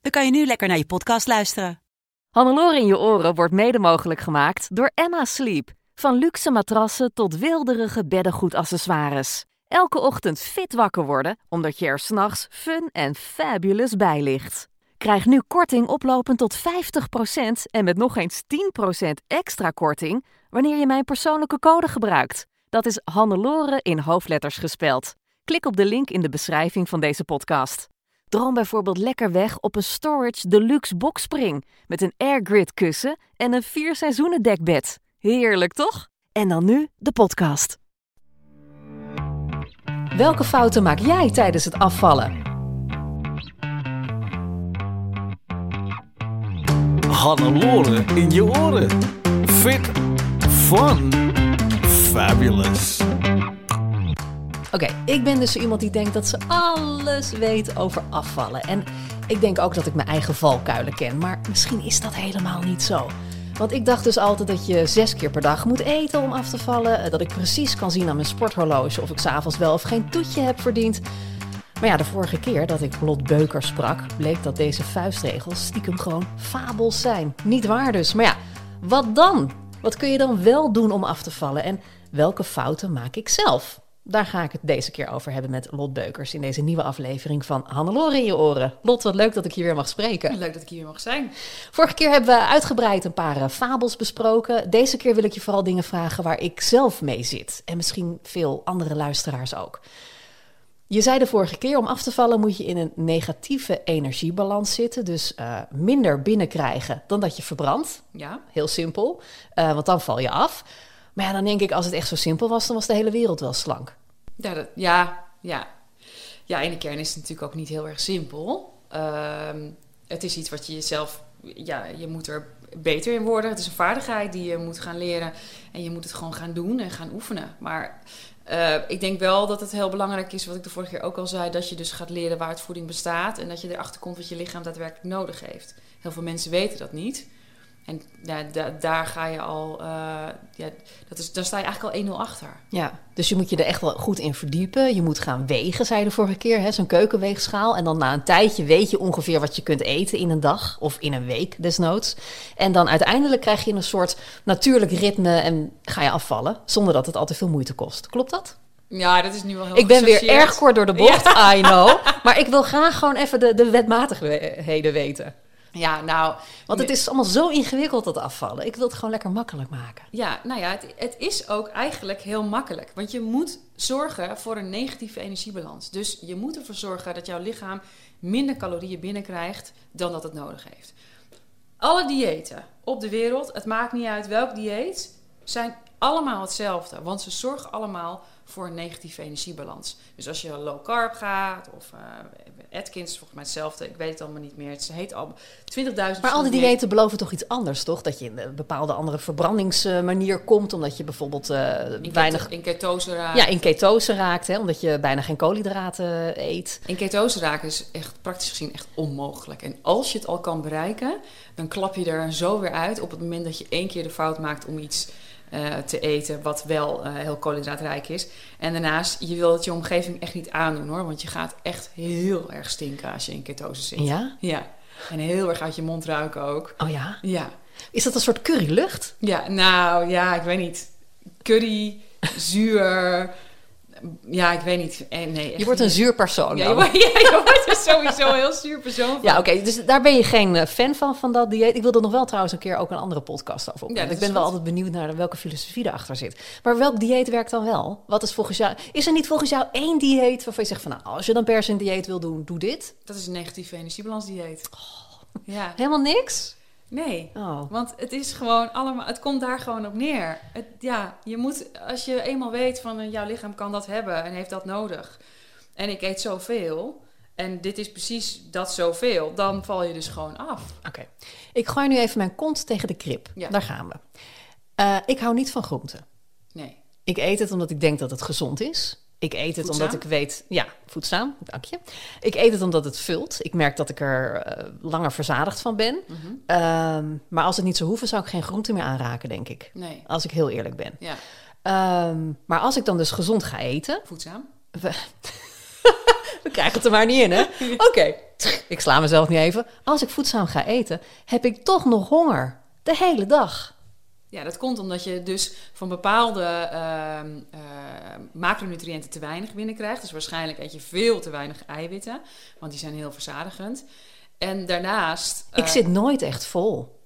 dan kan je nu lekker naar je podcast luisteren. Hannelore in je oren wordt mede mogelijk gemaakt door Emma Sleep. Van luxe matrassen tot wilderige beddengoedaccessoires. Elke ochtend fit wakker worden, omdat je er s'nachts fun en fabulous bij ligt. Krijg nu korting oplopend tot 50% en met nog eens 10% extra korting wanneer je mijn persoonlijke code gebruikt. Dat is Hannelore in hoofdletters gespeld. Klik op de link in de beschrijving van deze podcast. Droom bijvoorbeeld lekker weg op een Storage Deluxe boxspring met een airgrid kussen en een vier seizoenen dekbed. Heerlijk toch? En dan nu de podcast. Welke fouten maak jij tijdens het afvallen? Hannelore in je oren. Fit, fun, fabulous. Oké, ik ben dus iemand die denkt dat ze alles weet over afvallen. En ik denk ook dat ik mijn eigen valkuilen ken, maar misschien is dat helemaal niet zo. Want ik dacht dus altijd dat je zes keer per dag moet eten om af te vallen. eh, Dat ik precies kan zien aan mijn sporthorloge of ik s'avonds wel of geen toetje heb verdiend. Maar ja, de vorige keer dat ik Lot Beuker sprak, bleek dat deze vuistregels stiekem gewoon fabels zijn. Niet waar dus. Maar ja, wat dan? Wat kun je dan wel doen om af te vallen? En welke fouten maak ik zelf? Daar ga ik het deze keer over hebben met Lot Beukers in deze nieuwe aflevering van Hannelore in je oren. Lot, wat leuk dat ik je weer mag spreken. Leuk dat ik hier mag zijn. Vorige keer hebben we uitgebreid een paar eh, fabels besproken. Deze keer wil ik je vooral dingen vragen waar ik zelf mee zit. En misschien veel andere luisteraars ook. Je zei de vorige keer, om af te vallen moet je in een negatieve energiebalans zitten. Dus eh, minder binnenkrijgen dan dat je verbrandt. Ja. Heel simpel, Eh, want dan val je af. Maar ja, dan denk ik, als het echt zo simpel was, dan was de hele wereld wel slank. Ja, dat, ja, ja. Ja, in de kern is het natuurlijk ook niet heel erg simpel. Ehm, het is iets wat je jezelf... Ja, je moet er beter in worden. Het is een vaardigheid die je moet gaan leren. En je moet het gewoon gaan doen en gaan oefenen. Maar eh, ik denk wel dat het heel belangrijk is, wat ik de vorige keer ook al zei... dat je dus gaat leren waar het voeding bestaat... en dat je erachter komt wat je lichaam daadwerkelijk nodig heeft. Heel veel mensen weten dat niet... En ja, da- daar ga je al, eh, ja, dat is, daar sta je eigenlijk al 1-0 achter. Ja, dus je moet je er echt wel goed in verdiepen. Je moet gaan wegen, zei je de vorige keer, hè? zo'n keukenweegschaal. En dan na een tijdje weet je ongeveer wat je kunt eten in een dag of in een week desnoods. En dan uiteindelijk krijg je een soort natuurlijk ritme en ga je afvallen, zonder dat het al te veel moeite kost. Klopt dat? Ja, dat is nu wel heel Ik ben weer erg kort door de bocht, I know. Maar ik wil graag gewoon even de, de wetmatigheden weten. Ja, nou, Want het is allemaal zo ingewikkeld, dat afvallen. Ik wil het gewoon lekker makkelijk maken. ja, nou ja, het, het is ook eigenlijk heel makkelijk. Want je moet zorgen voor een negatieve energiebalans. Dus je moet ervoor zorgen dat jouw lichaam minder calorieën binnenkrijgt dan dat het nodig heeft. Alle diëten op de wereld, het maakt niet uit welk dieet, zijn allemaal hetzelfde. Want ze zorgen allemaal voor een negatieve energiebalans. Dus als je low carb gaat, of eh Atkins, volgens mij hetzelfde, ik weet het allemaal niet meer. Het heet al 20.000 Maar al die diëten beloven toch iets anders, toch? Dat je in een bepaalde andere verbrandingsmanier komt, omdat je bijvoorbeeld eh, in weinig... in ketose raken. Ja, in ketose raakt, hè, omdat je bijna geen koolhydraten eet. In ketose raken is echt praktisch gezien echt onmogelijk. En als je het al kan bereiken, dan klap je er zo weer uit op het moment dat je één keer de fout maakt om iets eh, te eten wat wel eh, heel koolhydraatrijk is. En daarnaast, je wil het je omgeving echt niet aandoen hoor, want je gaat echt heel erg stinken als je in ketose zit. Ja? Ja. En heel erg uit je mond ruiken ook. Oh ja? Ja. Is dat een soort currylucht? Ja, nou ja, ik weet niet. Curry, zuur. Ja, ik weet niet. Eh, nee, Je wordt een niet. zuur persoon Ja, je wordt, ja, je wordt er sowieso een heel zuur persoon van. Ja, oké, dus daar ben je geen eh, fan van, van dat dieet. Ik wil er nog wel trouwens een keer ook een andere podcast over opnemen. Ja, dat ik ben wel altijd benieuwd naar welke filosofie erachter zit. Maar welk dieet werkt dan wel? Wat is volgens jou... Is er niet volgens jou één dieet waarvan je zegt van... Nou, als je dan per se een dieet wil doen, doe dit? Dat is een negatieve energiebalansdieet. Ja, Helemaal niks? Nee. Oh. Want het is gewoon allemaal, het komt daar gewoon op neer. Het, ja, je moet, als je eenmaal weet van eh, jouw lichaam kan dat hebben en heeft dat nodig. En ik eet zoveel. en dit is precies dat zoveel, dan val je dus gewoon af. Oké. Ik gooi nu even mijn kont tegen de krip. Ja. Daar gaan we. Eh, ik hou niet van groenten. Nee. Ik eet het omdat ik denk dat het gezond is. Ik eet het Voedzaam? omdat ik weet... Ja, voedzaam, dank je. Ik eet het omdat het vult. Ik merk dat ik er eh, langer verzadigd van ben. Mhm. Ehm, maar als het niet zou hoeven, zou ik geen groente meer aanraken, denk ik. Nee. Als ik heel eerlijk ben. Ja, Ehm, maar als ik dan dus gezond ga eten... voedzaam. We, we krijgen het er maar niet in, hè? Oké, ik sla mezelf niet even. Als ik voedzaam ga eten, heb ik toch nog honger. De hele dag. Ja, dat komt omdat je dus van bepaalde eh, macronutriënten te weinig binnenkrijgt. Dus waarschijnlijk eet je veel te weinig eiwitten, want die zijn heel verzadigend. En daarnaast... Ik eh, zit nooit echt vol.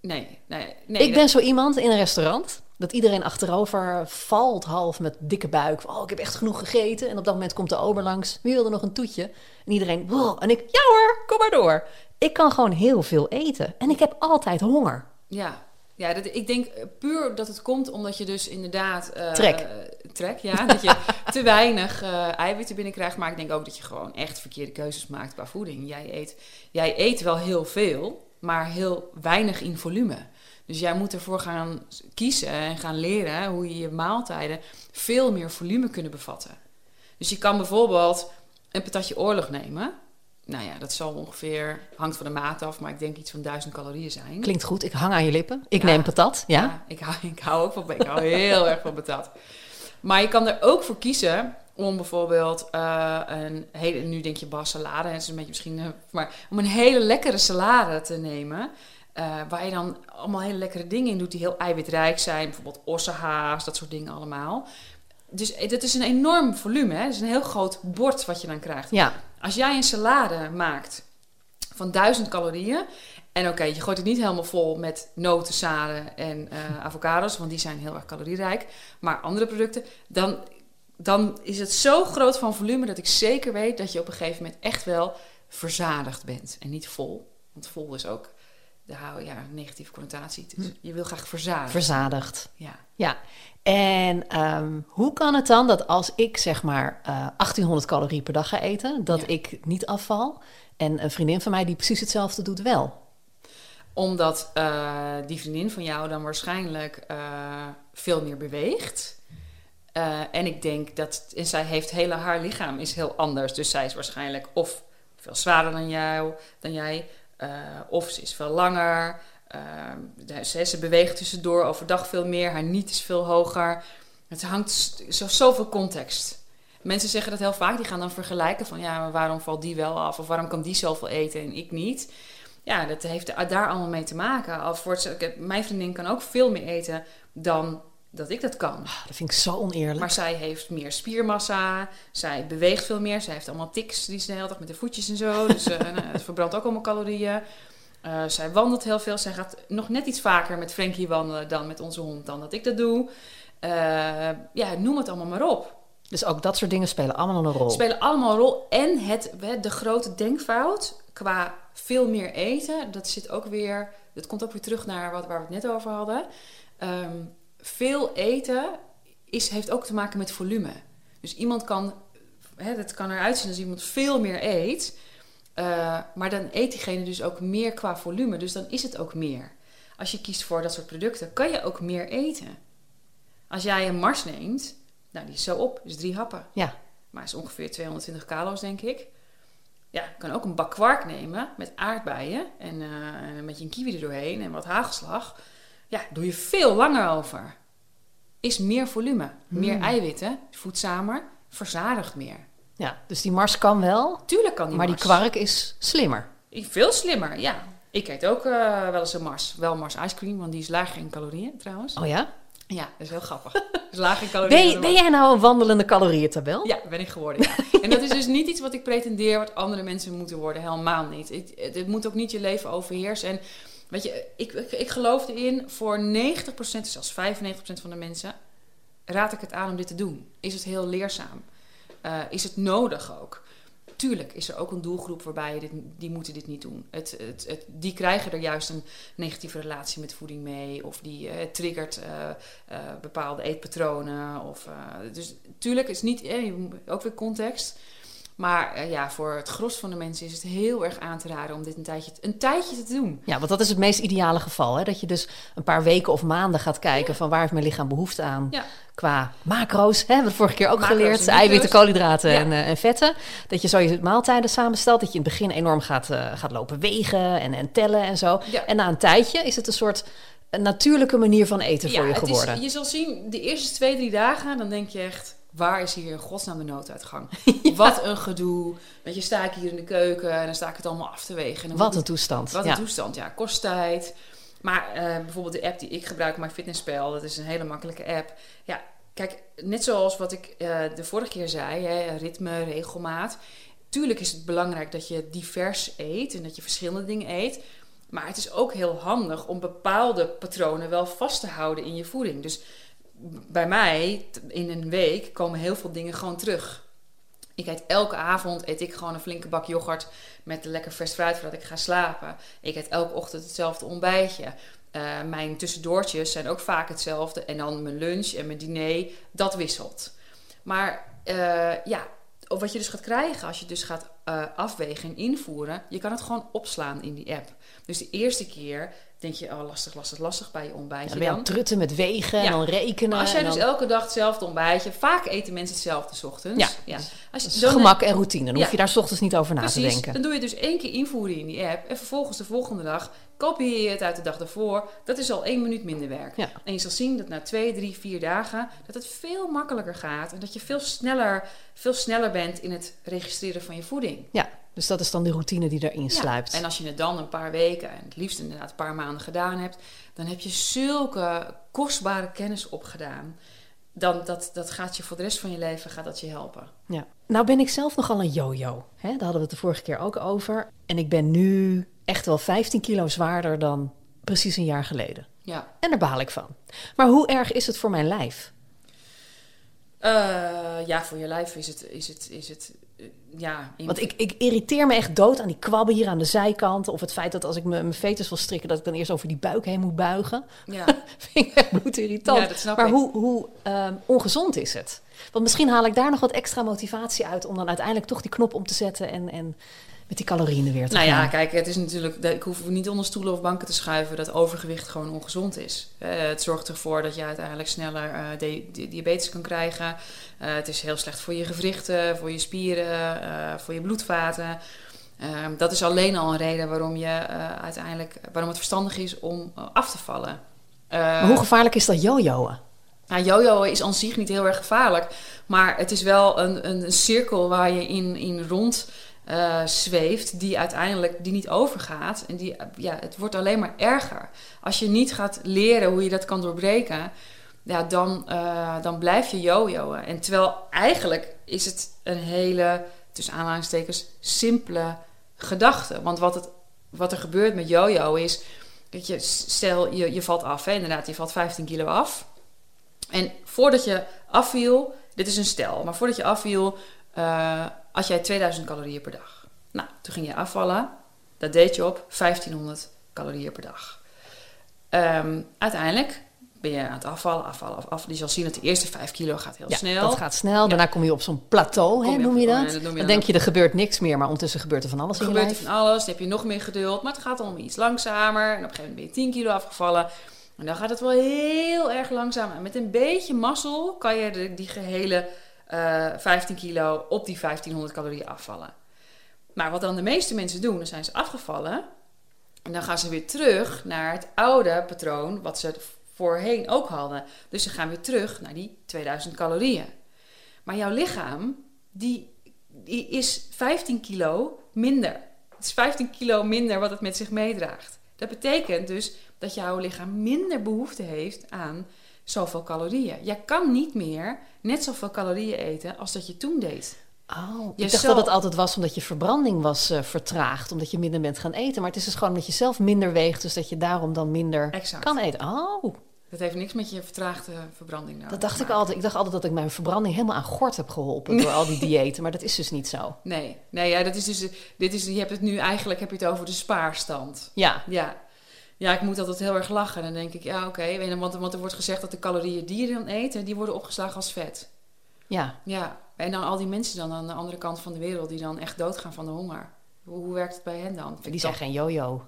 Nee, nee, nee. ik dat- ben zo iemand in een restaurant dat iedereen achterover valt half met dikke buik. Oh, ik heb echt genoeg gegeten. En op dat moment komt de ober langs. Wie wilde nog een toetje? En iedereen, wow. En ik, ja hoor, kom maar door. Ik kan gewoon heel veel eten. En ik heb altijd honger. Ja, ja dat, ik denk eh, puur dat het komt omdat je dus inderdaad... eh, Trek. trek, ja. dat je te weinig eh, eiwitten binnenkrijgt. Maar ik denk ook dat je gewoon echt verkeerde keuzes maakt qua voeding. Jij eet, jij eet wel heel veel, maar heel weinig in volume. Dus jij moet ervoor gaan kiezen en gaan leren hoe je je maaltijden veel meer volume kunnen bevatten. Dus je kan bijvoorbeeld een patatje oorlog nemen. Nou ja, dat zal ongeveer, hangt van de maat af, maar ik denk iets van 1000 calorieën zijn. Klinkt goed, ik hang aan je lippen. Ik Ja. neem patat, ja? Ja, ik, hou, ik hou ook van ik hou heel erg van patat. Maar je kan er ook voor kiezen om bijvoorbeeld eh, een hele, nu denk je bas salade, het is een beetje misschien, eh, maar om een hele lekkere salade te nemen. eh, waar je dan allemaal hele lekkere dingen in doet die heel eiwitrijk zijn. Bijvoorbeeld ossehaas, dat soort dingen allemaal. Dus dat is een enorm volume. Hè? Het is een heel groot bord wat je dan krijgt. Ja, Als jij een salade maakt van 1000 calorieën. En oké, je gooit het niet helemaal vol met noten, zaden en eh, avocados, want die zijn heel erg calorierijk. Maar andere producten, dan, dan is het zo groot van volume dat ik zeker weet dat je op een gegeven moment echt wel verzadigd bent. En niet vol. Want vol is ook de hou- ja, een negatieve connotatie. Dus je wil graag verzadigen. verzadigd. ja. Ja, en ehm, hoe kan het dan dat als ik zeg maar eh, 1800 calorieën per dag ga eten, dat Ja. ik niet afval? En een vriendin van mij die precies hetzelfde doet wel. Omdat eh, die vriendin van jou dan waarschijnlijk eh, veel meer beweegt. En ik denk dat... En zij heeft hele... Haar lichaam is heel anders. Dus zij is waarschijnlijk of veel zwaarder dan, jou, dan jij... eh, of ze is veel langer. eh, de- ze, ze beweegt tussendoor overdag veel meer. Haar niet is veel hoger. Het hangt zo, zoveel context. Mensen zeggen dat heel vaak. Die gaan dan vergelijken van... Ja, waarom valt die wel af? Of waarom kan die zoveel eten en ik niet? Ja, dat heeft daar allemaal mee te maken. Het, ik heb- mijn vriendin kan ook veel meer eten dan dat ik dat kan. Ah, dat vind ik zo oneerlijk. Maar zij heeft meer spiermassa. Zij beweegt veel meer. Zij heeft allemaal tics die ze de hele dag met de voetjes en zo. Dus nou, het verbrandt ook allemaal calorieën. Eh, zij wandelt heel veel. Zij gaat nog net iets vaker met Frankie wandelen dan met onze hond dan dat ik dat doe. Eh, ja, noem het allemaal maar op. Dus ook dat soort dingen spelen allemaal een rol. spelen allemaal een rol. En het, de grote denkfout qua veel meer eten, dat zit ook weer, dat komt ook weer terug naar wat, waar we het net over hadden. Ehm, veel eten is, heeft ook te maken met volume. Dus iemand kan, hè, het kan eruit zien als iemand veel meer eet, eh, maar dan eet diegene dus ook meer qua volume. Dus dan is het ook meer. Als je kiest voor dat soort producten, kan je ook meer eten. Als jij een mars neemt, nou die is zo op, dus drie happen. Ja, Maar is ongeveer 220 kalo's, denk ik. Ja, je kan ook een bak kwark nemen met aardbeien en, eh, en een beetje een kiwi er doorheen en wat hagelslag. Ja, doe je veel langer over. Is meer volume, meer eiwitten, voedzamer, verzadigt meer. ja, dus die mars kan wel, Tuurlijk kan die maar die mars. kwark is slimmer. Veel slimmer, ja. Ik eet ook eh, wel eens een mars. Wel mars ice cream, want die is lager in calorieën trouwens. Oh ja? Ja, dat is heel grappig. is lager in calorieën. Ben, jij nou een wandelende calorieëntabel? Ja, ben ik geworden, ja. en dat is dus niet iets wat ik pretendeer wat andere mensen moeten worden. Helemaal niet. Het moet ook niet je leven overheersen. En weet je, ik, ik, geloof erin, voor 90%, zelfs 95% van de mensen, raad ik het aan om dit te doen. Is het heel leerzaam? Eh, is het nodig ook? Tuurlijk is er ook een doelgroep waarbij dit, die moeten dit niet doen. Het, het, die krijgen er juist een negatieve relatie met voeding mee. Of die het triggert eh, bepaalde eetpatronen. Of, dus tuurlijk is niet, ook weer context. Maar eh, ja, voor het gros van de mensen is het heel erg aan te raden om dit een tijdje, een tijdje te doen. Ja, want dat is het meest ideale geval. Hè? Dat je dus een paar weken of maanden gaat kijken van waar heeft mijn lichaam behoefte aan. Ja. Qua macro's, hè? we hebben we vorige keer ook Macro's geleerd. en Eiwitten, koolhydraten Ja. en, eh, en vetten. Dat je zo je maaltijden samenstelt. Dat je in het begin enorm gaat, eh, gaat lopen wegen en, en tellen en zo. En na een tijdje is het een soort een natuurlijke manier van eten voor je het geworden. Is, je zal zien, de eerste twee, drie dagen, dan denk je echt... Waar is hier in godsnaam de nooduitgang? Wat een gedoe. Weet je, sta ik hier in de keuken en dan sta ik het allemaal af te wegen. En Wat een toestand. Wat een toestand, ja. Kost tijd. Maar eh, bijvoorbeeld de app die ik gebruik, MyFitnessPal, dat is een hele makkelijke app. Ja, kijk, net zoals wat ik eh, de vorige keer zei, hè, ritme, regelmaat. Tuurlijk is het belangrijk dat je divers eet en dat je verschillende dingen eet. Maar het is ook heel handig om bepaalde patronen wel vast te houden in je voeding. Dus bij mij, in een week, komen heel veel dingen gewoon terug. Ik eet elke avond eet ik gewoon een flinke bak yoghurt met lekker vers fruit voordat ik ga slapen. Ik eet elke ochtend hetzelfde ontbijtje. Eh, mijn tussendoortjes zijn ook vaak hetzelfde. En dan mijn lunch en mijn diner, dat wisselt. Maar eh, ja, wat je dus gaat krijgen als je dus gaat eh, afwegen en invoeren, je kan het gewoon opslaan in die app. Dus de eerste keer denk je, oh lastig, lastig, lastig bij je Ja, ontbijtje. dan ben je aan dan. het trutten met wegen en Ja. dan rekenen. Als jij dus dan- elke dag hetzelfde ontbijtje, vaak eten mensen hetzelfde 's ochtends. Ja. Als je, dan- gemak en routine. Dan Ja. hoef je daar 's ochtends niet over na te denken. dan doe je dus één keer invoeren in die app. En vervolgens de volgende dag kopieer je het uit de dag daarvoor. Dat is al één minuut minder werk. Ja. En je zal zien dat na twee, drie, vier dagen... dat het veel makkelijker gaat. En dat je veel sneller, veel sneller bent in het registreren van je voeding. Ja, dus dat is dan de routine die erin Ja, sluipt. En als je het dan een paar weken, en het liefst inderdaad een paar maanden gedaan hebt... dan heb je zulke kostbare kennis opgedaan... Dan dat, dat gaat je voor de rest van je leven gaat dat je helpen. Ja. Nou ben ik zelf nogal een yo-yo. Hè? Daar hadden we het de vorige keer ook over. En ik ben nu echt wel 15 kilo zwaarder dan precies een jaar geleden. Ja. En daar baal ik van. Maar hoe erg is het voor mijn lijf? Eh, ja, voor je lijf is het, is het, is het eh, ja... in- Want ik, ik irriteer me echt dood aan die kwabben hier aan de zijkant. Of het feit dat als ik me- mijn vetus wil strikken... dat ik dan eerst over die buik heen moet buigen. Ja. vind ik echt bloedirritant. Ja, dat snap maar ik. hoe, hoe ehm, ongezond is het? Want misschien haal ik daar nog wat extra motivatie uit... om dan uiteindelijk toch die knop om te zetten... en, en met die calorieën er weer te Nou gaan. ja, kijk, het is natuurlijk, ik hoef niet onder stoelen of banken te schuiven dat overgewicht gewoon ongezond is. Eh, het zorgt ervoor dat je uiteindelijk sneller eh, di- di- diabetes kan krijgen. Eh, het is heel slecht voor je gewrichten, voor je spieren, voor je bloedvaten. Ehm, dat is alleen al een reden waarom, je, uiteindelijk, waarom het verstandig is om af te vallen. Maar hoe gevaarlijk is dat jojoen? nou, jojo is aan zich niet heel erg gevaarlijk. Maar het is wel een, een cirkel waar je in, in rond eh, zweeft. Die uiteindelijk die niet overgaat. En die, ja, het wordt alleen maar erger. Als je niet gaat leren hoe je dat kan doorbreken. Ja, dan, eh, dan blijf je jojoen. En terwijl eigenlijk is het een hele, tussen aanhalingstekens, simpele gedachte. Want wat, het, wat er gebeurt met jojo is... Dat je, stel, je, je valt af. Hè? Inderdaad, je valt 15 kilo af. En voordat je afviel, dit is een stel, maar voordat je afviel, eh had jij 2000 calorieën per dag. Nou, toen ging je afvallen. Dat deed je op 1500 calorieën per dag. Ehm, uiteindelijk ben je aan het afvallen, afvallen, af, af. Je zal zien dat de eerste 5 kilo gaat heel Ja, snel. dat gaat snel. Daarna kom je op zo'n plateau, hè, je noem je oh, dat? ja, dat noem je dan dan denk je, er gebeurt niks meer, maar ondertussen gebeurt er van alles Er in je gebeurt er van alles, dan heb je nog meer geduld, maar het gaat allemaal iets langzamer. En op een gegeven moment ben je 10 kilo afgevallen. En dan gaat het wel heel erg langzaam. En met een beetje mazzel kan je de, die gehele eh 15 kilo op die 1500 calorieën afvallen. Maar wat dan de meeste mensen doen, dan zijn ze afgevallen. En dan gaan ze weer terug naar het oude patroon wat ze voorheen ook hadden. Dus ze gaan weer terug naar die 2000 calorieën. Maar jouw lichaam, die, die is 15 kilo minder. Het is 15 kilo minder wat het met zich meedraagt. Dat betekent dus dat jouw lichaam minder behoefte heeft aan zoveel calorieën. Jij kan niet meer net zoveel calorieën eten als dat je toen deed. Oh, Je ik dacht zal- dat het altijd was omdat je verbranding was eh, vertraagd, omdat je minder bent gaan eten. Maar het is dus gewoon dat je zelf minder weegt, dus dat je daarom dan minder Exact. kan eten. Oh, Dat heeft niks met je vertraagde verbranding nou. dat dacht ik altijd. Ik dacht altijd dat ik mijn verbranding helemaal aan gort heb geholpen door al die diëten, maar dat is dus niet zo. Nee, nee ja, dat is dus, dit is, je hebt het nu eigenlijk heb je het over de spaarstand. Ja, Ja. Ja, ik moet altijd heel erg lachen. Dan denk ik, ja, oké. Want, want er wordt gezegd dat de calorieën die je dan eet, die worden opgeslagen als vet. ja. Ja, En dan al die mensen dan aan de andere kant van de wereld die dan echt doodgaan van de honger. Hoe, hoe werkt het bij hen dan? Vind Die zijn geen yo-yo.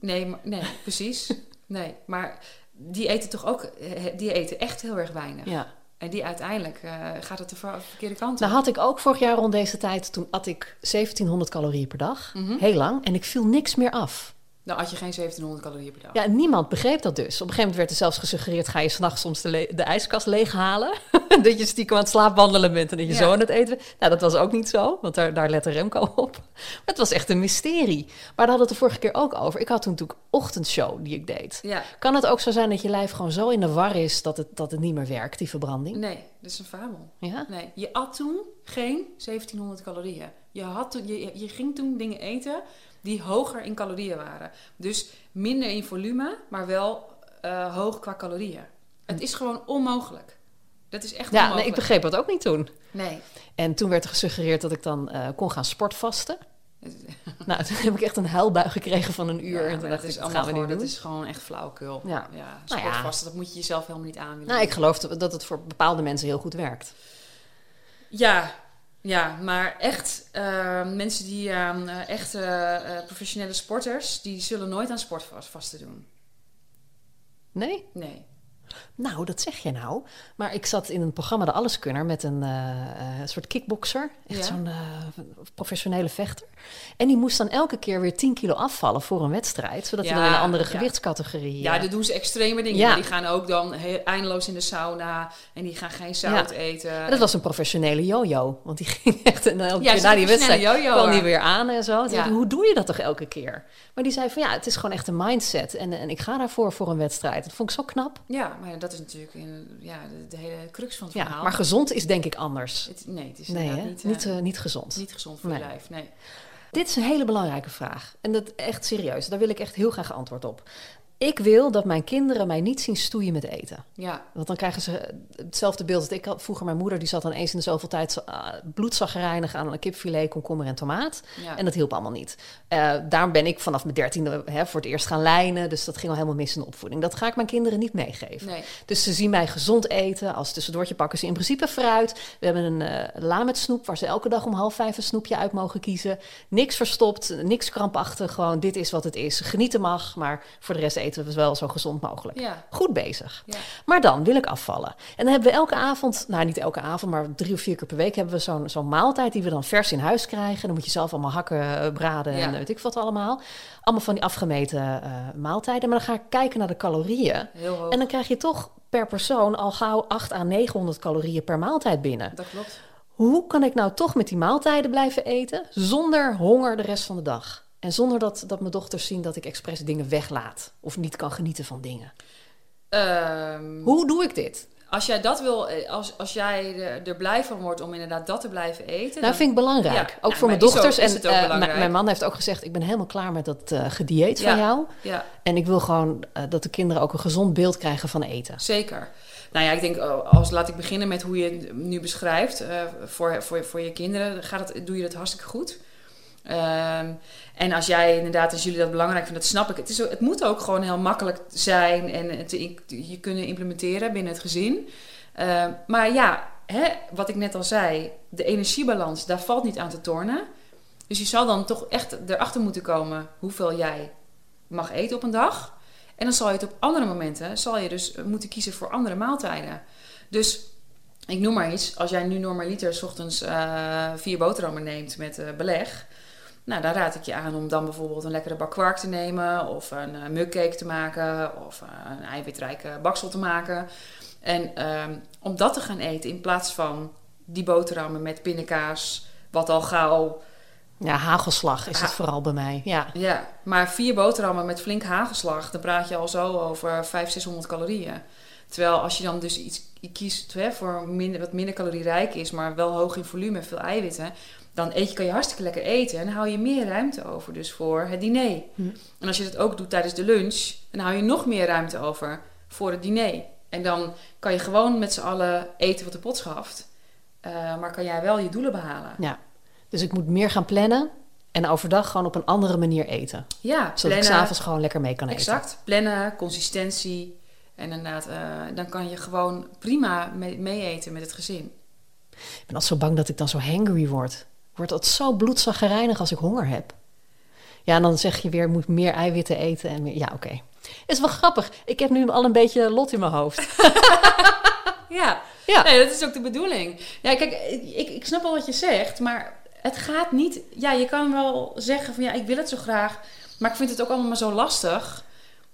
Nee, maar, nee, precies. Nee, maar die eten toch ook, eh, die eten echt heel erg weinig. Ja. En die uiteindelijk eh, gaat het de ver- verkeerde kant op. Nou had ik ook vorig jaar rond deze tijd, toen at ik 1700 calorieën per dag. Mhm. Heel lang. En ik viel niks meer af. Dan had je geen 1700 calorieën per dag. Ja, niemand begreep dat dus. Op een gegeven moment werd er zelfs gesuggereerd... ga je s'nachts soms de, de ijskast leeghalen. dat je stiekem aan het slaapwandelen bent en dat je Ja. zo aan het eten bent. Nou, dat was ook niet zo, want daar, daar lette Remco op. Maar het was echt een mysterie. Maar daar hadden we het de vorige keer ook over. Ik had toen natuurlijk ochtendshow die ik deed. Ja, Kan het ook zo zijn dat je lijf gewoon zo in de war is... dat het, dat het niet meer werkt, die verbranding? nee, dat is een fabel. Ja? Nee, je at toen geen 1700 calorieën. Je, had toen, je, je ging toen dingen eten die hoger in calorieën waren. Dus minder in volume, maar wel eh, hoog qua calorieën. Het is gewoon onmogelijk. Dat is echt Ja, nee, ik begreep dat ook niet toen. Nee. En toen werd er gesuggereerd dat ik dan eh, kon gaan sportvasten. nou, toen heb ik echt een huilbui gekregen van een uur. Ja, en toen dat dacht ik, is dat gaan we gewoon, dat is gewoon echt flauwekul. Ja. ja Nou ja. sportvasten, dat moet je jezelf helemaal niet aan willen Nou, ik geloof dat het voor bepaalde mensen heel goed werkt. Ja, ja, maar echt, eh, mensen die aan eh, echt eh, professionele sporters, die zullen nooit aan sportvasten doen. Nee? Nee. Nou, dat zeg je nou. Maar ik zat in een programma De Alleskunner met een eh, eh, soort kickbokser. Echt Ja. zo'n eh, professionele vechter. En die moest dan elke keer weer 10 kilo afvallen voor een wedstrijd. Zodat hij dan in een andere ja. gewichtscategorie... Ja, dan doen ze extreme dingen. Die gaan ook dan heel, eindeloos in de sauna en die gaan geen zout eten. En dat was een professionele yo-yo. Want die ging echt en elke keer na die wedstrijd kwam die weer aan en zo. Dacht Hoe doe je dat toch elke keer? Maar die zei van ja, het is gewoon echt een mindset. En, en ik ga daarvoor voor een wedstrijd. Dat vond ik zo knap. Ja, maar dat is natuurlijk in, ja, de, de hele crux van het Ja, verhaal. maar gezond is denk ik anders. Het- nee, het is Nee, niet, niet, eh, eh, niet gezond. niet gezond voor Nee. je lijf. Nee. Dit is een hele belangrijke vraag. En dat echt serieus. Daar wil ik echt heel graag antwoord op. Ik wil dat mijn kinderen mij niet zien stoeien met eten. Ja, Want dan krijgen ze hetzelfde beeld dat ik had. Vroeger mijn moeder, die zat dan eens in de zoveel tijd zo, ah, bloedzaggerijnig aan een kipfilet, komkommer en tomaat. ja. En dat hielp allemaal niet. Eh, daarom ben ik vanaf mijn dertiende hè, voor het eerst gaan lijnen. Dus dat ging al helemaal mis in de opvoeding. Dat ga ik mijn kinderen niet meegeven. nee. Dus ze zien mij gezond eten. Als tussendoortje pakken ze in principe fruit. We hebben een eh la met snoep waar ze elke dag om half vijf een snoepje uit mogen kiezen. Niks verstopt, niks krampachtig. Gewoon dit is wat het is. Genieten mag, maar voor de rest eten we wel zo gezond mogelijk. Ja. Goed bezig. Ja. Maar dan wil ik afvallen. En dan hebben we elke avond, nou niet elke avond, maar drie of vier keer per week hebben we zo'n zo'n maaltijd die we dan vers in huis krijgen. Dan moet je zelf allemaal hakken, eh, braden en weet ik wat allemaal. Allemaal van die afgemeten eh, maaltijden. Maar dan ga ik kijken naar de calorieën. Heel hoog. En dan krijg je toch per persoon al gauw 8 à 900 calorieën per maaltijd binnen. Dat klopt. Hoe kan ik nou toch met die maaltijden blijven eten zonder honger de rest van de dag? En zonder dat, dat mijn dochters zien dat ik expres dingen weglaat of niet kan genieten van dingen. Ehm, Hoe doe ik dit? als jij dat wil, eh, als, als jij er, blij van wordt om inderdaad dat te blijven eten. Nou, dan- vind ik belangrijk. Ja, ook nou, voor mijn dochters. is en het ook eh, mijn- man heeft ook gezegd: Ik ben helemaal klaar met dat eh gedieet van Ja. jou. Ja, En ik wil gewoon dat de kinderen ook een gezond beeld krijgen van eten. zeker. Nou ja, ik denk, oh, als laat ik beginnen met hoe je het nu beschrijft. voor, voor, voor je kinderen gaat het, doe je dat hartstikke goed. Ehm, en als jij inderdaad, als jullie dat belangrijk vinden, dat snap ik. Het, is, het moet ook gewoon heel makkelijk zijn en je kunnen implementeren binnen het gezin. Ehm, maar ja, hè, wat ik net al zei, de energiebalans, daar valt niet aan te tornen. Dus je zal dan toch echt erachter moeten komen hoeveel jij mag eten op een dag. En dan zal je het op andere momenten, zal je dus moeten kiezen voor andere maaltijden. Dus ik noem maar iets, als jij nu normaliter 's ochtends eh, vier boterhammen neemt met eh, beleg. Nou, dan raad ik je aan om dan bijvoorbeeld een lekkere bak kwark te nemen. Of een uh, mugcake te maken. Of eh, een eiwitrijke baksel te maken. En ehm, om dat te gaan eten in plaats van die boterhammen met pindakaas. Wat al gauw Ja, hagelslag is het vooral bij mij. Ja. ja, maar vier boterhammen met flink hagelslag, dan praat je al zo over 500, 600 calorieën. Terwijl als je dan dus iets kiest hè, voor minder, wat minder calorierijk is, maar wel hoog in volume, veel eiwitten, dan eet je, kan je hartstikke lekker eten en dan hou je meer ruimte over dus voor het diner. Hm. En als je dat ook doet tijdens de lunch, dan hou je nog meer ruimte over voor het diner. En dan kan je gewoon met z'n allen eten wat de pot schaft, Eh, maar kan jij wel je doelen behalen. ja. Dus ik moet meer gaan plannen en overdag gewoon op een andere manier eten. Ja, Zodat ik s'avonds gewoon lekker mee kan eten. Exact. Plannen, consistentie. En inderdaad, eh, dan kan je gewoon prima mee, mee eten met het gezin. Ik ben altijd zo bang dat ik dan zo hangry word. Ik word dat zo bloedzaggerijnig als ik honger heb. Ja, en dan zeg je weer, moet meer eiwitten eten. En meer, ja, oké. Is wel grappig. Ik heb nu al een beetje lot in mijn hoofd. Ja, Ja. Nee, dat is ook de bedoeling. Ja, kijk, ik, ik snap wel wat je zegt, maar het gaat niet... Ja, je kan wel zeggen van ja, ik wil het zo graag, maar ik vind het ook allemaal maar zo lastig.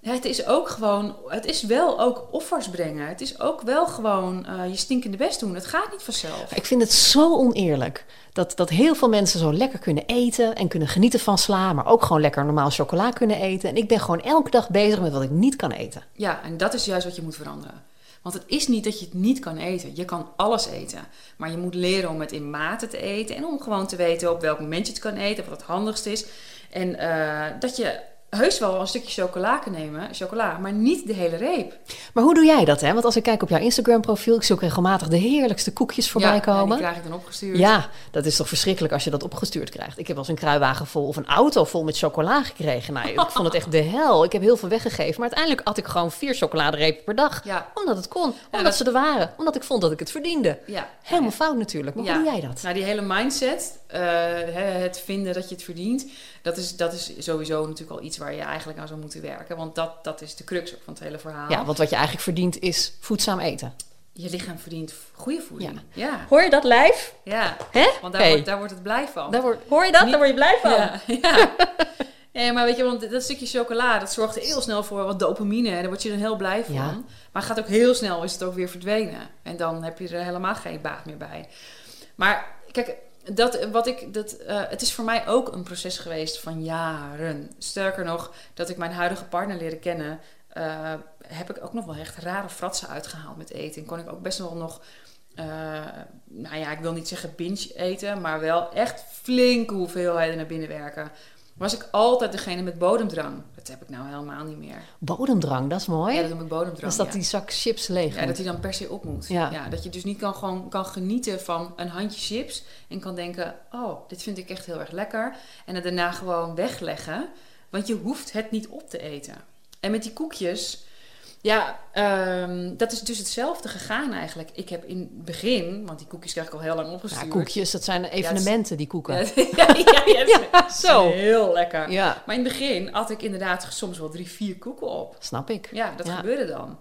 Het is ook gewoon, het is wel ook offers brengen. Het is ook wel gewoon eh, je stinkende best doen. Het gaat niet vanzelf. Ik vind het zo oneerlijk dat, dat heel veel mensen zo lekker kunnen eten en kunnen genieten van sla, maar ook gewoon lekker normaal chocola kunnen eten. En ik ben gewoon elke dag bezig met wat ik niet kan eten. Ja, en dat is juist wat je moet veranderen. Want het is niet dat je het niet kan eten. Je kan alles eten. Maar je moet leren om het in mate te eten. En om gewoon te weten op welk moment je het kan eten. Wat het handigst is. En eh, dat je heus wel een stukje chocola kan nemen. Chocola, maar niet de hele reep. Maar hoe doe jij dat, hè? Want als ik kijk op jouw Instagram-profiel, ik zie ook regelmatig de heerlijkste koekjes voorbij ja, ja, komen. die krijg ik dan opgestuurd. Ja, dat is toch verschrikkelijk als je dat opgestuurd krijgt. Ik heb wel eens een kruiwagen vol of een auto vol met chocola gekregen. Nou, ik vond het echt de hel. Ik heb heel veel weggegeven. Maar uiteindelijk had ik gewoon vier chocoladerepen per dag. Ja. Omdat het kon. Omdat dat- ze er waren. Omdat ik vond dat ik het verdiende. Ja. Helemaal fout natuurlijk. Maar Ja. hoe doe jij dat? Nou, die hele mindset, het vinden dat je het verdient, dat is, dat is sowieso natuurlijk al iets waar je eigenlijk aan zou moeten werken. Want dat, dat is de crux ook van het hele verhaal. Ja, want wat je eigenlijk verdient is voedzaam eten. Je lichaam verdient goede voeding. Ja. Hoor je dat lijf? Ja. Hè? Want daar, Hey. wordt, daar wordt het blij van. Daar word, hoor je dat? Niet- Daar word je blij van. Ja, ja. Maar weet je, want dat stukje chocola, dat zorgt heel snel voor wat dopamine. En daar word je dan heel blij van. Ja. Maar het gaat ook heel snel, is het ook weer verdwenen. En dan heb je er helemaal geen baat meer bij. Maar kijk, dat, wat ik, dat, eh, het is voor mij ook een proces geweest van jaren. Sterker nog, dat ik mijn huidige partner leren kennen, eh, heb ik ook nog wel echt rare fratsen uitgehaald met eten. En kon ik ook best wel nog, eh, nou ja, ik wil niet zeggen binge eten, maar wel echt flinke hoeveelheden naar binnen werken. Was ik altijd degene met bodemdrang. Dat heb ik nou helemaal niet meer. Bodemdrang, dat is mooi. Ja, dat noem ik bodemdrang. is dat ja. die zak chips leeg Ja, dat hij dan per se op moet. Ja. Ja. dat je dus niet kan, gewoon kan genieten van een handje chips en kan denken: oh, dit vind ik echt heel erg lekker. En het daarna gewoon wegleggen, want je hoeft het niet op te eten. En met die koekjes, ja, ehm, dat is dus hetzelfde gegaan eigenlijk. Ik heb in het begin, want die koekjes krijg ik al heel lang Ja, opgestuurd. koekjes, dat zijn evenementen, die koeken. Ja, ja, ja, ja, Ja, zo. Heel lekker. Ja, Maar in het begin had ik inderdaad soms wel drie, vier koeken op. snap ik. Ja, dat Ja. gebeurde dan.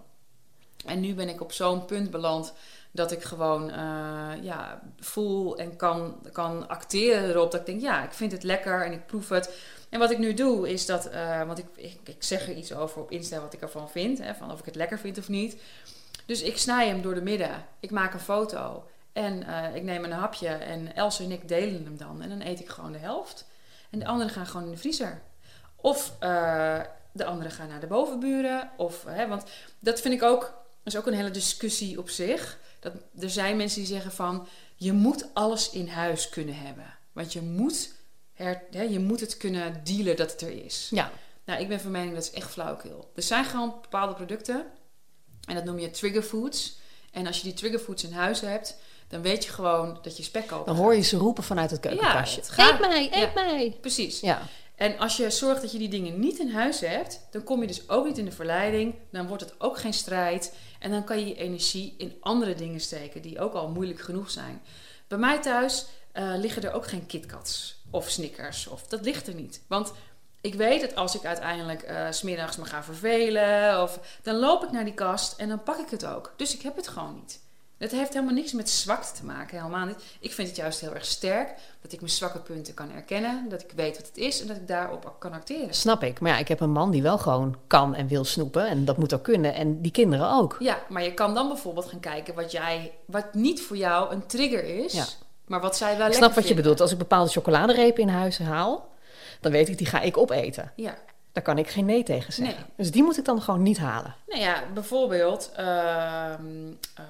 En nu ben ik op zo'n punt beland dat ik gewoon eh, ja, voel en kan, kan acteren erop. Dat ik denk, ja, ik vind het lekker en ik proef het. En wat ik nu doe is dat, eh, want ik, ik, ik zeg er iets over op Insta wat ik ervan vind, hè, van of ik het lekker vind of niet. Dus ik snij hem door de midden. Ik maak een foto en eh, ik neem een hapje en Els en ik delen hem dan. En dan eet ik gewoon de helft. En de anderen gaan gewoon in de vriezer. Of eh, de anderen gaan naar de bovenburen. Of, hè, want dat vind ik ook, is ook een hele discussie op zich. Dat, er zijn mensen die zeggen van, je moet alles in huis kunnen hebben. Want je moet, her, hè, je moet het kunnen dealen dat het er is. Ja, Nou, ik ben van mening dat is echt flauwekul. Er zijn gewoon bepaalde producten. En dat noem je trigger foods. En als je die trigger foods in huis hebt, dan weet je gewoon dat je spek koopt. dan hoor je ze roepen vanuit het keukenkastje. het gaat- eet mij, eet ja. mij. Precies. Ja, En als je zorgt dat je die dingen niet in huis hebt, dan kom je dus ook niet in de verleiding. Dan wordt het ook geen strijd. En dan kan je je energie in andere dingen steken die ook al moeilijk genoeg zijn. Bij mij thuis eh, liggen er ook geen KitKats of Snickers. Of, dat ligt er niet. Want ik weet dat als ik uiteindelijk eh, smiddags me ga vervelen, of, dan loop ik naar die kast en dan pak ik het ook. Dus ik heb het gewoon niet. Het heeft helemaal niks met zwakte te maken, helemaal niet. Ik vind het juist heel erg sterk dat ik mijn zwakke punten kan erkennen, dat ik weet wat het is en dat ik daarop kan acteren. snap ik. Maar ja, ik heb een man die wel gewoon kan en wil snoepen. En dat moet ook kunnen. En die kinderen ook. Ja, maar je kan dan bijvoorbeeld gaan kijken wat jij, wat niet voor jou een trigger is, Ja. Maar wat zij wel Ik snap wat je bedoelt. Als ik bepaalde chocoladerepen in huis haal, dan weet ik, die ga ik opeten. Ja. Daar kan ik geen nee tegen zeggen. Nee. Dus die moet ik dan gewoon niet halen. Nou ja, bijvoorbeeld ehm, eh,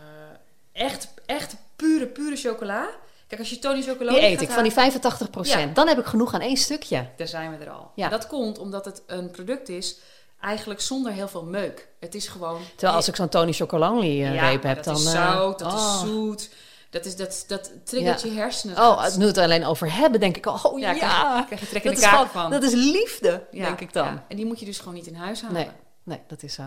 echt, echt pure, pure chocola. Kijk, als je Tony chocola Die eet gaat ik van die halen, 85 Ja. Dan heb ik genoeg aan één stukje. Daar zijn we er al. Ja. Dat komt omdat het een product is eigenlijk zonder heel veel meuk. Het is gewoon... Terwijl als ik zo'n Tony Chocolonely eh, Ja, reep heb, dat dan... is eh, zout, dat oh. is zoet. Dat, is, dat, dat triggert Ja. je hersenen. Oh, nu het alleen over hebben, denk ik, oh ja, Ja, krijg- je trek in dat de van. Dat is liefde, Ja, denk ik dan. En die moet je dus gewoon niet in huis halen. Nee, nee, dat is zo.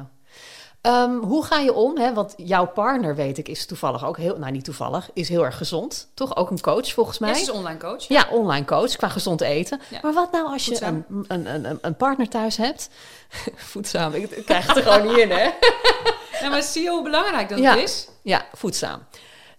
Ehm, hoe ga je om? Hè? Want jouw partner, weet ik, is toevallig ook heel... Nou, niet toevallig, is heel erg gezond. Toch? Ook een coach, volgens mij. Ja, is online coach. Ja, online coach qua gezond eten. Ja. Maar wat nou als je een, een, een, een partner thuis hebt? Voedzaam, ik, krijg het er gewoon niet in, hè? Ja, maar zie je hoe belangrijk dat is? Ja, voedzaam.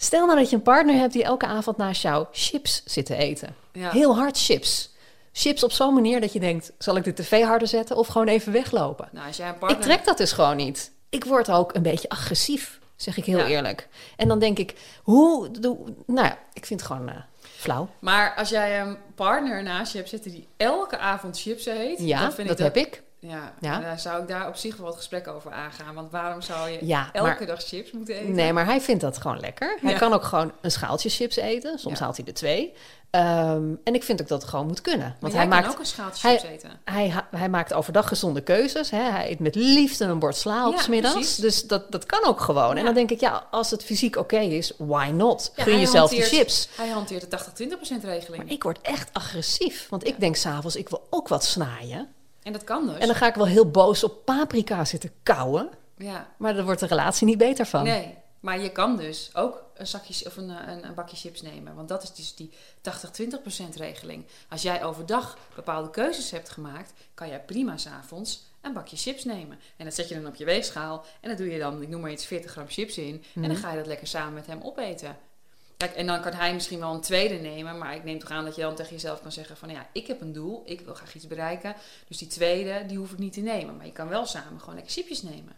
Stel nou dat je een partner hebt die elke avond naast jou chips zit te eten. Ja. Heel hard chips. Chips op zo'n manier dat je denkt, zal ik de tv harder zetten of gewoon even weglopen? Nou, als jij een partner... Ik trek dat dus gewoon niet. Ik word ook een beetje agressief, zeg ik heel Ja. eerlijk. En dan denk ik, hoe... Doe, nou ja, ik vind het gewoon eh, flauw. Maar als jij een partner naast je hebt zitten die elke avond chips eet... Ja, dan vind dat ik heb ik. Ja, Ja. dan zou ik daar op zich wel wat gesprek over aangaan. Want waarom zou je Ja, elke maar- dag chips moeten eten? Nee, maar hij vindt dat gewoon lekker. Hij Ja. kan ook gewoon een schaaltje chips eten. Soms haalt hij er twee. Ehm, en ik vind ook dat het gewoon moet kunnen. Want hij maakt, ook een schaaltje hij- chips eten. hij, hij maakt overdag gezonde keuzes. Hè? Hij eet met liefde een bord sla op middags. Dus dat, dat kan ook gewoon. En dan denk ik, ja, als het fysiek oké is, why not? Gun jezelf die hanteert- chips. Hij hanteert de 80-20% regeling. Maar ik word echt agressief. Want ik denk s'avonds, ik wil ook wat snaaien. En dat kan dus. En dan ga ik wel heel boos op paprika zitten kauwen. Ja, Maar daar wordt de relatie niet beter van. nee. Maar je kan dus ook een, zakje, of een, eh, een, een bakje chips nemen. Want dat is dus die 80-20% regeling. Als jij overdag bepaalde keuzes hebt gemaakt, kan jij prima s'avonds een bakje chips nemen. En dat zet je dan op je weegschaal. En dat doe je dan, ik noem maar iets, 40 gram chips in. En dan ga je dat lekker samen met hem opeten. Kijk, en dan kan hij misschien wel een tweede nemen. Maar ik neem toch aan dat je dan tegen jezelf kan zeggen van... Ja, ik heb een doel. Ik wil graag iets bereiken. Dus die tweede, die hoef ik niet te nemen. Maar je kan wel samen gewoon lekker chipjes nemen.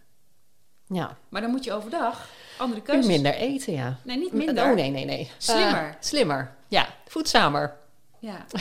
Ja, Maar dan moet je overdag andere keuzes... minder eten, ja. Nee, niet minder. Oh, nee, nee, nee. Slimmer. Eh, slimmer, ja. Voedzamer. Ja,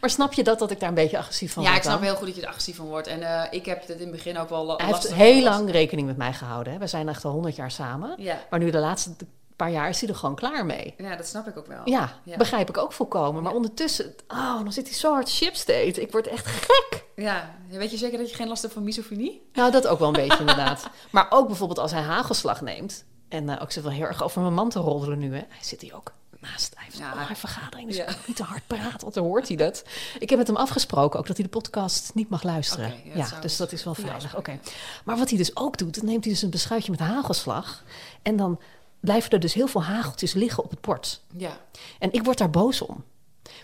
Maar snap je dat, dat ik daar een beetje agressief van ja word ik snap dan? heel goed dat je er agressief van wordt. En eh, ik heb het in het begin ook wel la- Hij heeft heel lang rekening met mij gehouden. Hè. We zijn echt al honderd jaar samen. Ja. Maar nu de laatste paar jaar is hij er gewoon klaar mee. ja, dat snap ik ook wel. Ja, Ja. begrijp ik ook volkomen. Maar ondertussen, oh, dan zit hij zo hard chips te eten. Ik word echt gek. Ja, weet je zeker dat je geen last hebt van misofonie? Nou, dat ook wel een beetje inderdaad. Maar ook bijvoorbeeld als hij hagelslag neemt. En eh, ook wel heel erg over mijn man te roddelen nu. Hè. Hij zit hier ook naast. Hij heeft Ja. een vergadering, dus Ja. ik kan niet te hard praten, want dan hoort hij dat. Ik heb met hem afgesproken ook dat hij de podcast niet mag luisteren. Ja, dat ja, zou dus dat is wel veilig. Oké. Maar wat hij dus ook doet, dan neemt hij dus een beschuitje met hagelslag. En dan blijven er dus heel veel hageltjes liggen op het bord. Ja. En ik word daar boos om.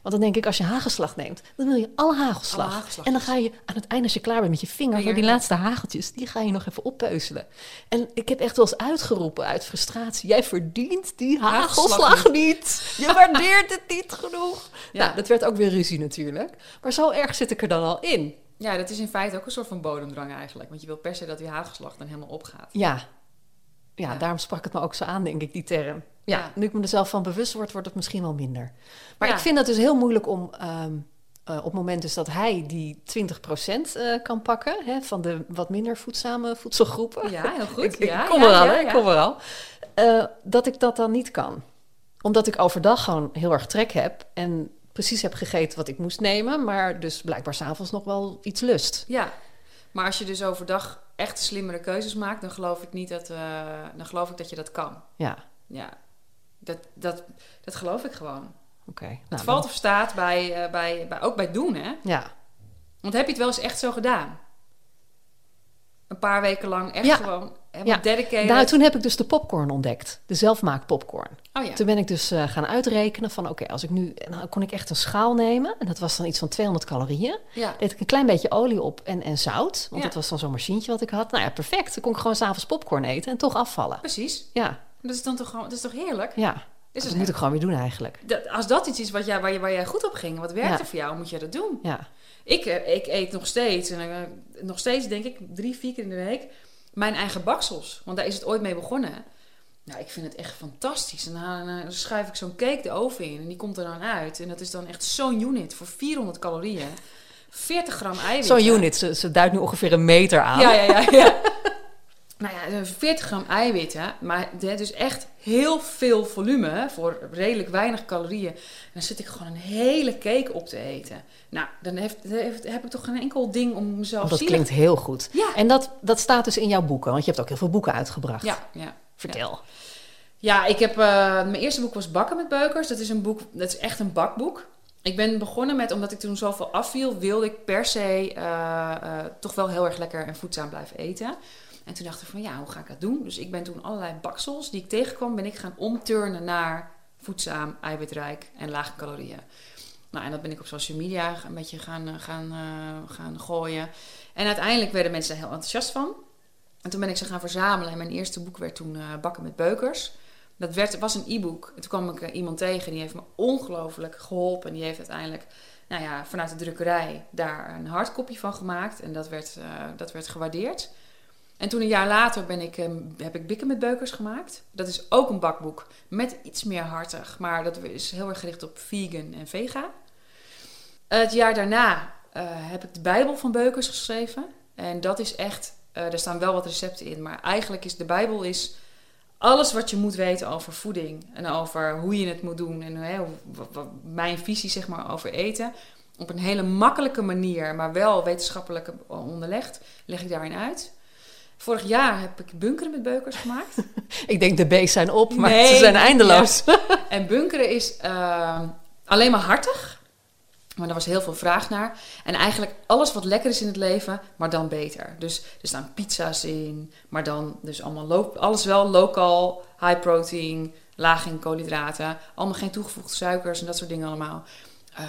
Want dan denk ik, als je hagelslag neemt, dan wil je alle hagelslag. Alle en dan ga je aan het eind, als je klaar bent met je vinger, voor die laatste hageltjes, die ga je nog even oppeuzelen. En ik heb echt wel eens uitgeroepen uit frustratie, jij verdient die Hagelslag hagelslag niet. Je waardeert het niet genoeg. Ja. Nou, dat werd ook weer ruzie natuurlijk. Maar zo erg zit ik er dan al in. ja, dat is in feite ook een soort van bodemdrang eigenlijk. Want je wil per se dat die hagelslag dan helemaal opgaat. Ja. Ja, daarom sprak het me ook zo aan, denk ik, die term. Ja, Ja. nu ik me er zelf van bewust word, wordt het misschien wel minder. Maar Ja. ik vind het dus heel moeilijk om ehm, eh, op het moment dus dat hij die 20% eh, kan pakken... Hè, van de wat minder voedzame voedselgroepen. Ja, heel goed. ik, ik ja, kom er al, hè, kom er al. Eh, dat ik dat dan niet kan. Omdat ik overdag gewoon heel erg trek heb... en precies heb gegeten wat ik moest nemen... maar dus blijkbaar s'avonds nog wel iets lust. Ja, maar als je dus overdag echt slimmere keuzes maakt, dan geloof ik niet dat, eh, dan geloof ik dat je dat kan. Ja, Ja, dat, dat, dat geloof ik gewoon. oké. het Nou, valt dan- of staat bij, eh, bij, bij, ook bij doen, hè? Ja, Want heb je het wel eens echt zo gedaan? Een paar weken lang echt Ja. gewoon helemaal Ja. dedicated. Nou, toen heb ik dus de popcorn ontdekt. De zelfmaak popcorn. oh ja. Toen ben ik dus eh, gaan uitrekenen van... oké, als ik nu... Dan kon ik echt een schaal nemen. En dat was dan iets van 200 calorieën. ja. Deed ik een klein beetje olie op en, en zout. Want dat was dan zo'n machientje wat ik had. Nou ja, perfect. Dan kon ik gewoon s'avonds popcorn eten en toch afvallen. Precies. Ja, Dat is dan toch gewoon, dat is toch heerlijk? ja. Is dat moet ik gewoon weer doen eigenlijk. Dat, als dat iets is wat jij, waar, je, waar jij goed op ging, wat werkte Ja. voor jou, moet je dat doen. Ja, Ik, eh, ik eet nog steeds, en eh, nog steeds denk ik drie, vier keer in de week, mijn eigen baksels. Want daar is het ooit mee begonnen. Nou, ik vind het echt fantastisch. En dan, eh, dan schuif ik zo'n cake de oven in en die komt er dan uit. En dat is dan echt zo'n unit voor 400 calorieën. 40 gram eiwit. zo'n unit. Ze, ze duidt nu ongeveer een meter aan. Ja, ja, ja. ja. nou ja, eh, 40 gram eiwitten, maar dus echt heel veel volume voor redelijk weinig calorieën. En dan zit ik gewoon een hele cake op te eten. Nou, dan heeft, heeft- heb ik toch geen enkel ding om mezelf Oh, dat zielig- klinkt heel goed. Ja. En dat, dat staat dus in jouw boeken. Want je hebt ook heel veel boeken uitgebracht. Ja, ja. Vertel. Ja, ik heb, eh, mijn eerste boek was Bakken met Beukers. Dat is een boek, dat is echt een bakboek. ik ben begonnen met, omdat ik toen zoveel afviel, wilde ik per se eh, eh, toch wel heel erg lekker en voedzaam blijven eten. En toen dacht ik van ja, hoe ga ik dat doen? Dus ik ben toen allerlei baksels die ik tegenkwam, ben ik gaan omturnen naar voedzaam, eiwitrijk en lage calorieën. Nou, en dat ben ik op social media een beetje gaan, eh, gaan, uh, gaan gooien. En uiteindelijk werden mensen er heel enthousiast van. En toen ben ik ze gaan verzamelen. En mijn eerste boek werd toen uh, Bakken met Beukers. Dat werd, was een e-book. En toen kwam ik iemand tegen die heeft me ongelooflijk geholpen. En die heeft uiteindelijk nou ja, vanuit de drukkerij daar een hardcopy van gemaakt. En dat werd, dat werd gewaardeerd. En toen een jaar later ben ik, um, heb ik Bikken met Beukers gemaakt. Dat is ook een bakboek met iets meer hartig. Maar dat is heel erg gericht op vegan en vega. Het jaar daarna uh, heb ik de Bijbel van Beukers geschreven. En dat is echt, uh, daar staan wel wat recepten in. Maar eigenlijk is de Bijbel is alles wat je moet weten over voeding. En over hoe je het moet doen. En mijn visie zeg maar over eten. Op een hele makkelijke manier, maar wel wetenschappelijk onderlegd, leg ik daarin uit. Vorig jaar heb ik bunkeren met beukers gemaakt. ik denk de B's zijn op, maar nee, ze zijn eindeloos. Ja. En bunkeren is uh, alleen maar hartig. Maar er was heel veel vraag naar. En eigenlijk alles wat lekker is in het leven, maar dan beter. Dus er staan pizza's in, maar dan dus allemaal alles wel lokaal, high protein, laag in koolhydraten. Allemaal geen toegevoegde suikers en dat soort dingen allemaal. Uh,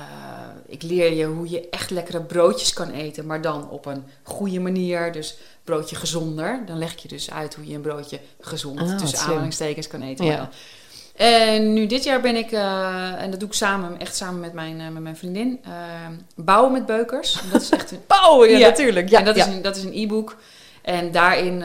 ik leer je hoe je echt lekkere broodjes kan eten, maar dan op een goede manier. Dus broodje gezonder. Dan leg ik je dus uit hoe je een broodje gezond Ah, tussen aanhalingstekens kan eten. Ja. En nu dit jaar ben ik, eh, en dat doe ik samen, echt samen met mijn, eh, met mijn vriendin, eh, bouwen met beukers. Dat is echt een Bouwen, ja, Ja. natuurlijk. Ja, en dat, ja. is een, dat is een e-book. En daarin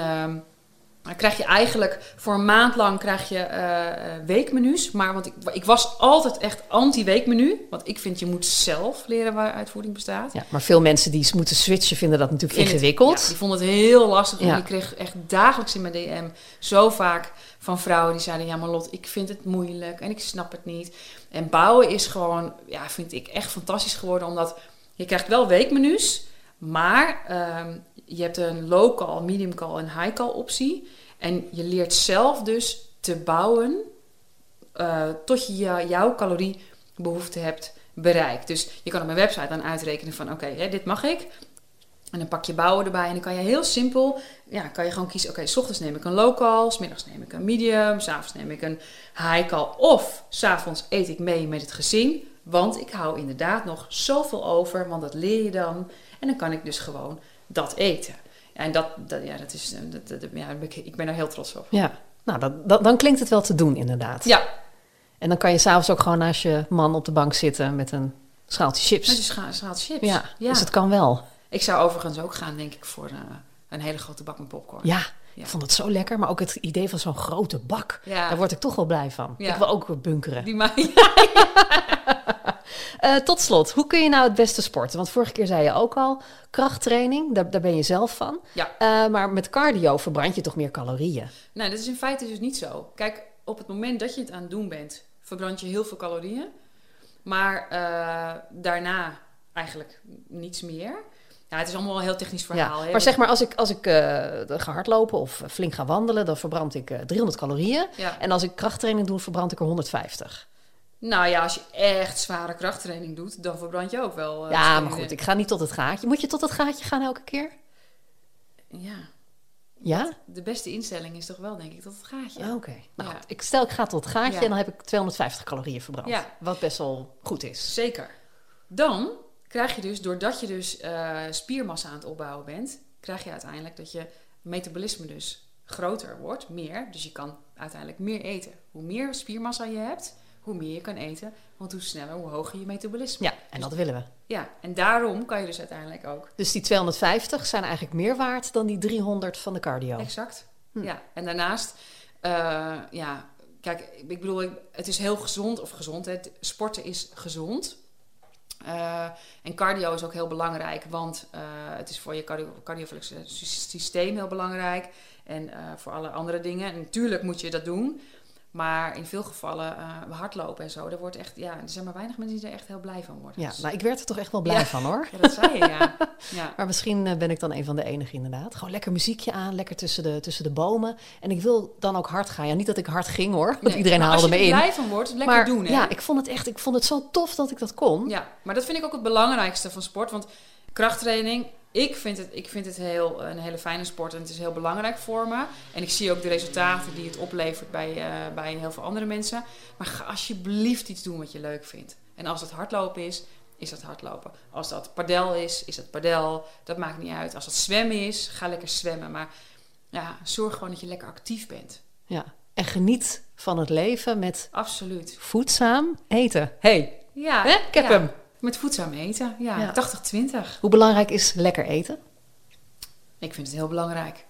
ehm, krijg je eigenlijk voor een maand lang krijg je eh, eh, weekmenu's. Maar want ik, ik was altijd echt anti-weekmenu. Want ik vind je moet zelf leren waaruit voeding bestaat. Ja, maar veel mensen die moeten switchen vinden dat natuurlijk vind het- ingewikkeld. ja, die vonden het heel lastig. Ja. En ik kreeg echt dagelijks in mijn DM zo vaak van vrouwen die zeiden... Ja, maar Lot, ik vind het moeilijk en ik snap het niet. En bouwen is gewoon, ja, vind ik echt fantastisch geworden. Omdat je krijgt wel weekmenu's, maar ehm, je hebt een low-cal, medium-cal en high-cal optie. En je leert zelf dus te bouwen eh, tot je jou- jouw caloriebehoefte hebt bereikt. Dus je kan op mijn website dan uitrekenen van... oké, dit mag ik. En dan pak je bouwen erbij en dan kan je heel simpel... ja, kan je gewoon kiezen... oké, s ochtends neem ik een low-cal... s middags neem ik een medium... s'avonds neem ik een high-cal... of s'avonds eet ik mee met het gezin... want ik hou inderdaad nog zoveel over... want dat leer je dan... en dan kan ik dus gewoon dat eten. En dat, dat, ja, dat is... Dat, dat- ja, daar ik, ben er heel trots op. Ja, nou, dat, dat- dan klinkt het wel te doen inderdaad. Ja, En dan kan je s'avonds ook gewoon naast je man op de bank zitten met een schaaltje chips. met een scha- schaal chips. ja, ja. dus het kan wel. Ik zou overigens ook gaan, denk ik, voor eh, een hele grote bak met popcorn. Ja, Ja. ik vond het zo lekker. Maar ook het idee van zo'n grote bak. Ja. Daar word ik toch wel blij van. Ja. Ik wil ook bunkeren. Die ma- Eh, tot slot, hoe kun je nou het beste sporten? Want vorige keer zei je ook al, krachttraining, daar, daar ben je zelf van. Ja. Eh, maar met cardio verbrand je toch meer calorieën? Nou, dat is in feite dus niet zo. Kijk, op het moment dat je het aan het doen bent, verbrand je heel veel calorieën. Maar eh, daarna eigenlijk niets meer. Ja, het is allemaal wel een heel technisch verhaal. Ja. Maar zeg maar, als ik, als ik ga hardlopen of flink ga wandelen, dan verbrand ik eh, 300 calorieën. Ja. En als ik krachttraining doe, verbrand ik er 150. Nou ja, als je echt zware krachttraining doet, dan verbrand je ook wel. eh, ja, maar goed, ik ga niet tot het gaatje. Moet je tot het gaatje gaan elke keer? Ja, Ja? de beste instelling is toch wel, denk ik, tot het gaatje. Ah, Oké. Nou, Ja. ik stel ik ga tot het gaatje Ja. en dan heb ik 250 calorieën verbrand. Ja. Wat best wel goed is. Zeker. Dan krijg je dus, doordat je dus eh, spiermassa aan het opbouwen bent, krijg je uiteindelijk dat je metabolisme dus groter wordt, meer. Dus je kan uiteindelijk meer eten. Hoe meer spiermassa je hebt, hoe meer je kan eten, want hoe sneller, hoe hoger je metabolisme. Ja, en dat willen we. Ja, en daarom kan je dus uiteindelijk ook. Dus die 250 zijn eigenlijk meer waard dan die 300 van de cardio. Exact. Ja, en daarnaast, eh, ja, kijk, ik bedoel, het is heel gezond, of gezond, het- sporten is gezond. Eh, en cardio is ook heel belangrijk, want eh, het is voor je cardio, cardiovasculaire systeem heel belangrijk. En voor alle andere dingen. En natuurlijk moet je dat doen. Maar in veel gevallen, uh, hardlopen en zo, er, wordt echt, ja, er zijn maar weinig mensen die er echt heel blij van worden. Ja, Dus- nou, ik werd er toch echt wel blij Ja. van hoor. ja, dat zei je, ja. ja. Maar misschien eh, ben ik dan een van de enigen inderdaad. Gewoon lekker muziekje aan, lekker tussen de, tussen de bomen. En ik wil dan ook hard gaan. Ja, niet dat ik hard ging hoor, want Nee, iedereen maar haalde als me je er in. blij van wordt, lekker maar doen, hè? ja, ik vond het echt, ik vond het zo tof dat ik dat kon. Ja, maar dat vind ik ook het belangrijkste van sport. Want krachttraining, ik vind het, ik vind het heel, een hele fijne sport en het is heel belangrijk voor me. En ik zie ook de resultaten die het oplevert bij, eh, bij heel veel andere mensen. Maar ga alsjeblieft iets doen wat je leuk vindt. En als het hardlopen is, is dat hardlopen. Als dat padel is, is dat padel. Dat maakt niet uit. Als dat zwemmen is, ga lekker zwemmen. Maar ja, zorg gewoon dat je lekker actief bent. Ja. En geniet van het leven met Absoluut. voedzaam eten. hey, Ja, hè? ik heb ja. hem. Met voedzaam eten. Ja, Ja. 80-20. Hoe belangrijk is lekker eten? Ik vind het heel belangrijk.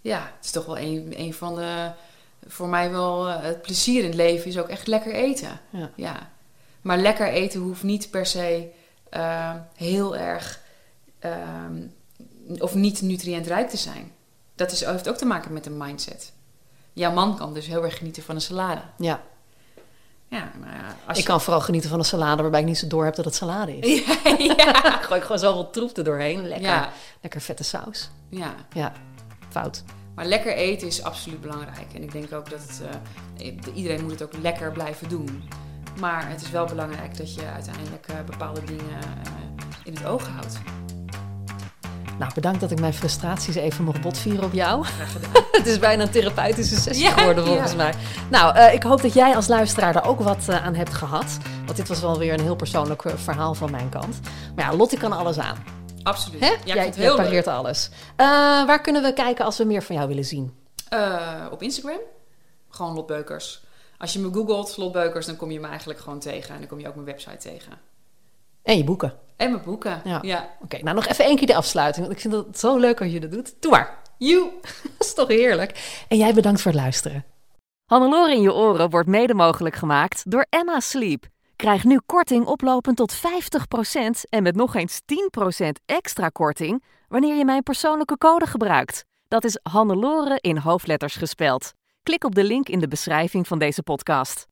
Ja, het is toch wel een, een van de. Voor mij wel eh, het plezier in het leven is ook echt lekker eten. Ja. Ja. Maar lekker eten hoeft niet per se eh, heel erg. ehm, of niet nutriëntrijk te zijn. Dat is, heeft ook te maken met een mindset. Jouw man kan dus heel erg genieten van een salade. Ja, Ja, maar ja, als ik je- kan vooral genieten van een salade waarbij ik niet zo door heb dat het salade is. ja, Gooi ik gewoon zoveel troep er doorheen. Lekker, ja, lekker vette saus. ja. Ja, fout. Maar lekker eten is absoluut belangrijk. En ik denk ook dat het, eh, iedereen moet het ook lekker blijven doen. Maar het is wel belangrijk dat je uiteindelijk eh, bepaalde dingen eh, in het oog houdt. Nou, bedankt dat ik mijn frustraties even mocht botvieren op jou. Het is bijna een therapeutische sessie Ja, geworden volgens ja. mij. Nou, eh, ik hoop dat jij als luisteraar daar ook wat eh, aan hebt gehad. Want dit was wel weer een heel persoonlijk eh, verhaal van mijn kant. Maar ja, Lottie kan alles aan. Absoluut. Hè? Ja, jij jij pareert alles. Waar kunnen we kijken als we meer van jou willen zien? Op Instagram. Gewoon Lot Beukers. Als je me googelt, Lot Beukers, dan kom je me eigenlijk gewoon tegen. En dan kom je ook mijn website tegen. En je boeken. En mijn boeken. Ja. ja. Oké, nou nog even één keer de afsluiting. Want ik vind het zo leuk als je dat doet. Doe maar. You. Dat is toch heerlijk. En jij bedankt voor het luisteren. Hannelore in je oren wordt mede mogelijk gemaakt door Emma Sleep. Krijg nu korting oplopend tot 50% en met nog eens 10% extra korting wanneer je mijn persoonlijke code gebruikt. Dat is Hannelore in hoofdletters gespeld. Klik op de link in de beschrijving van deze podcast.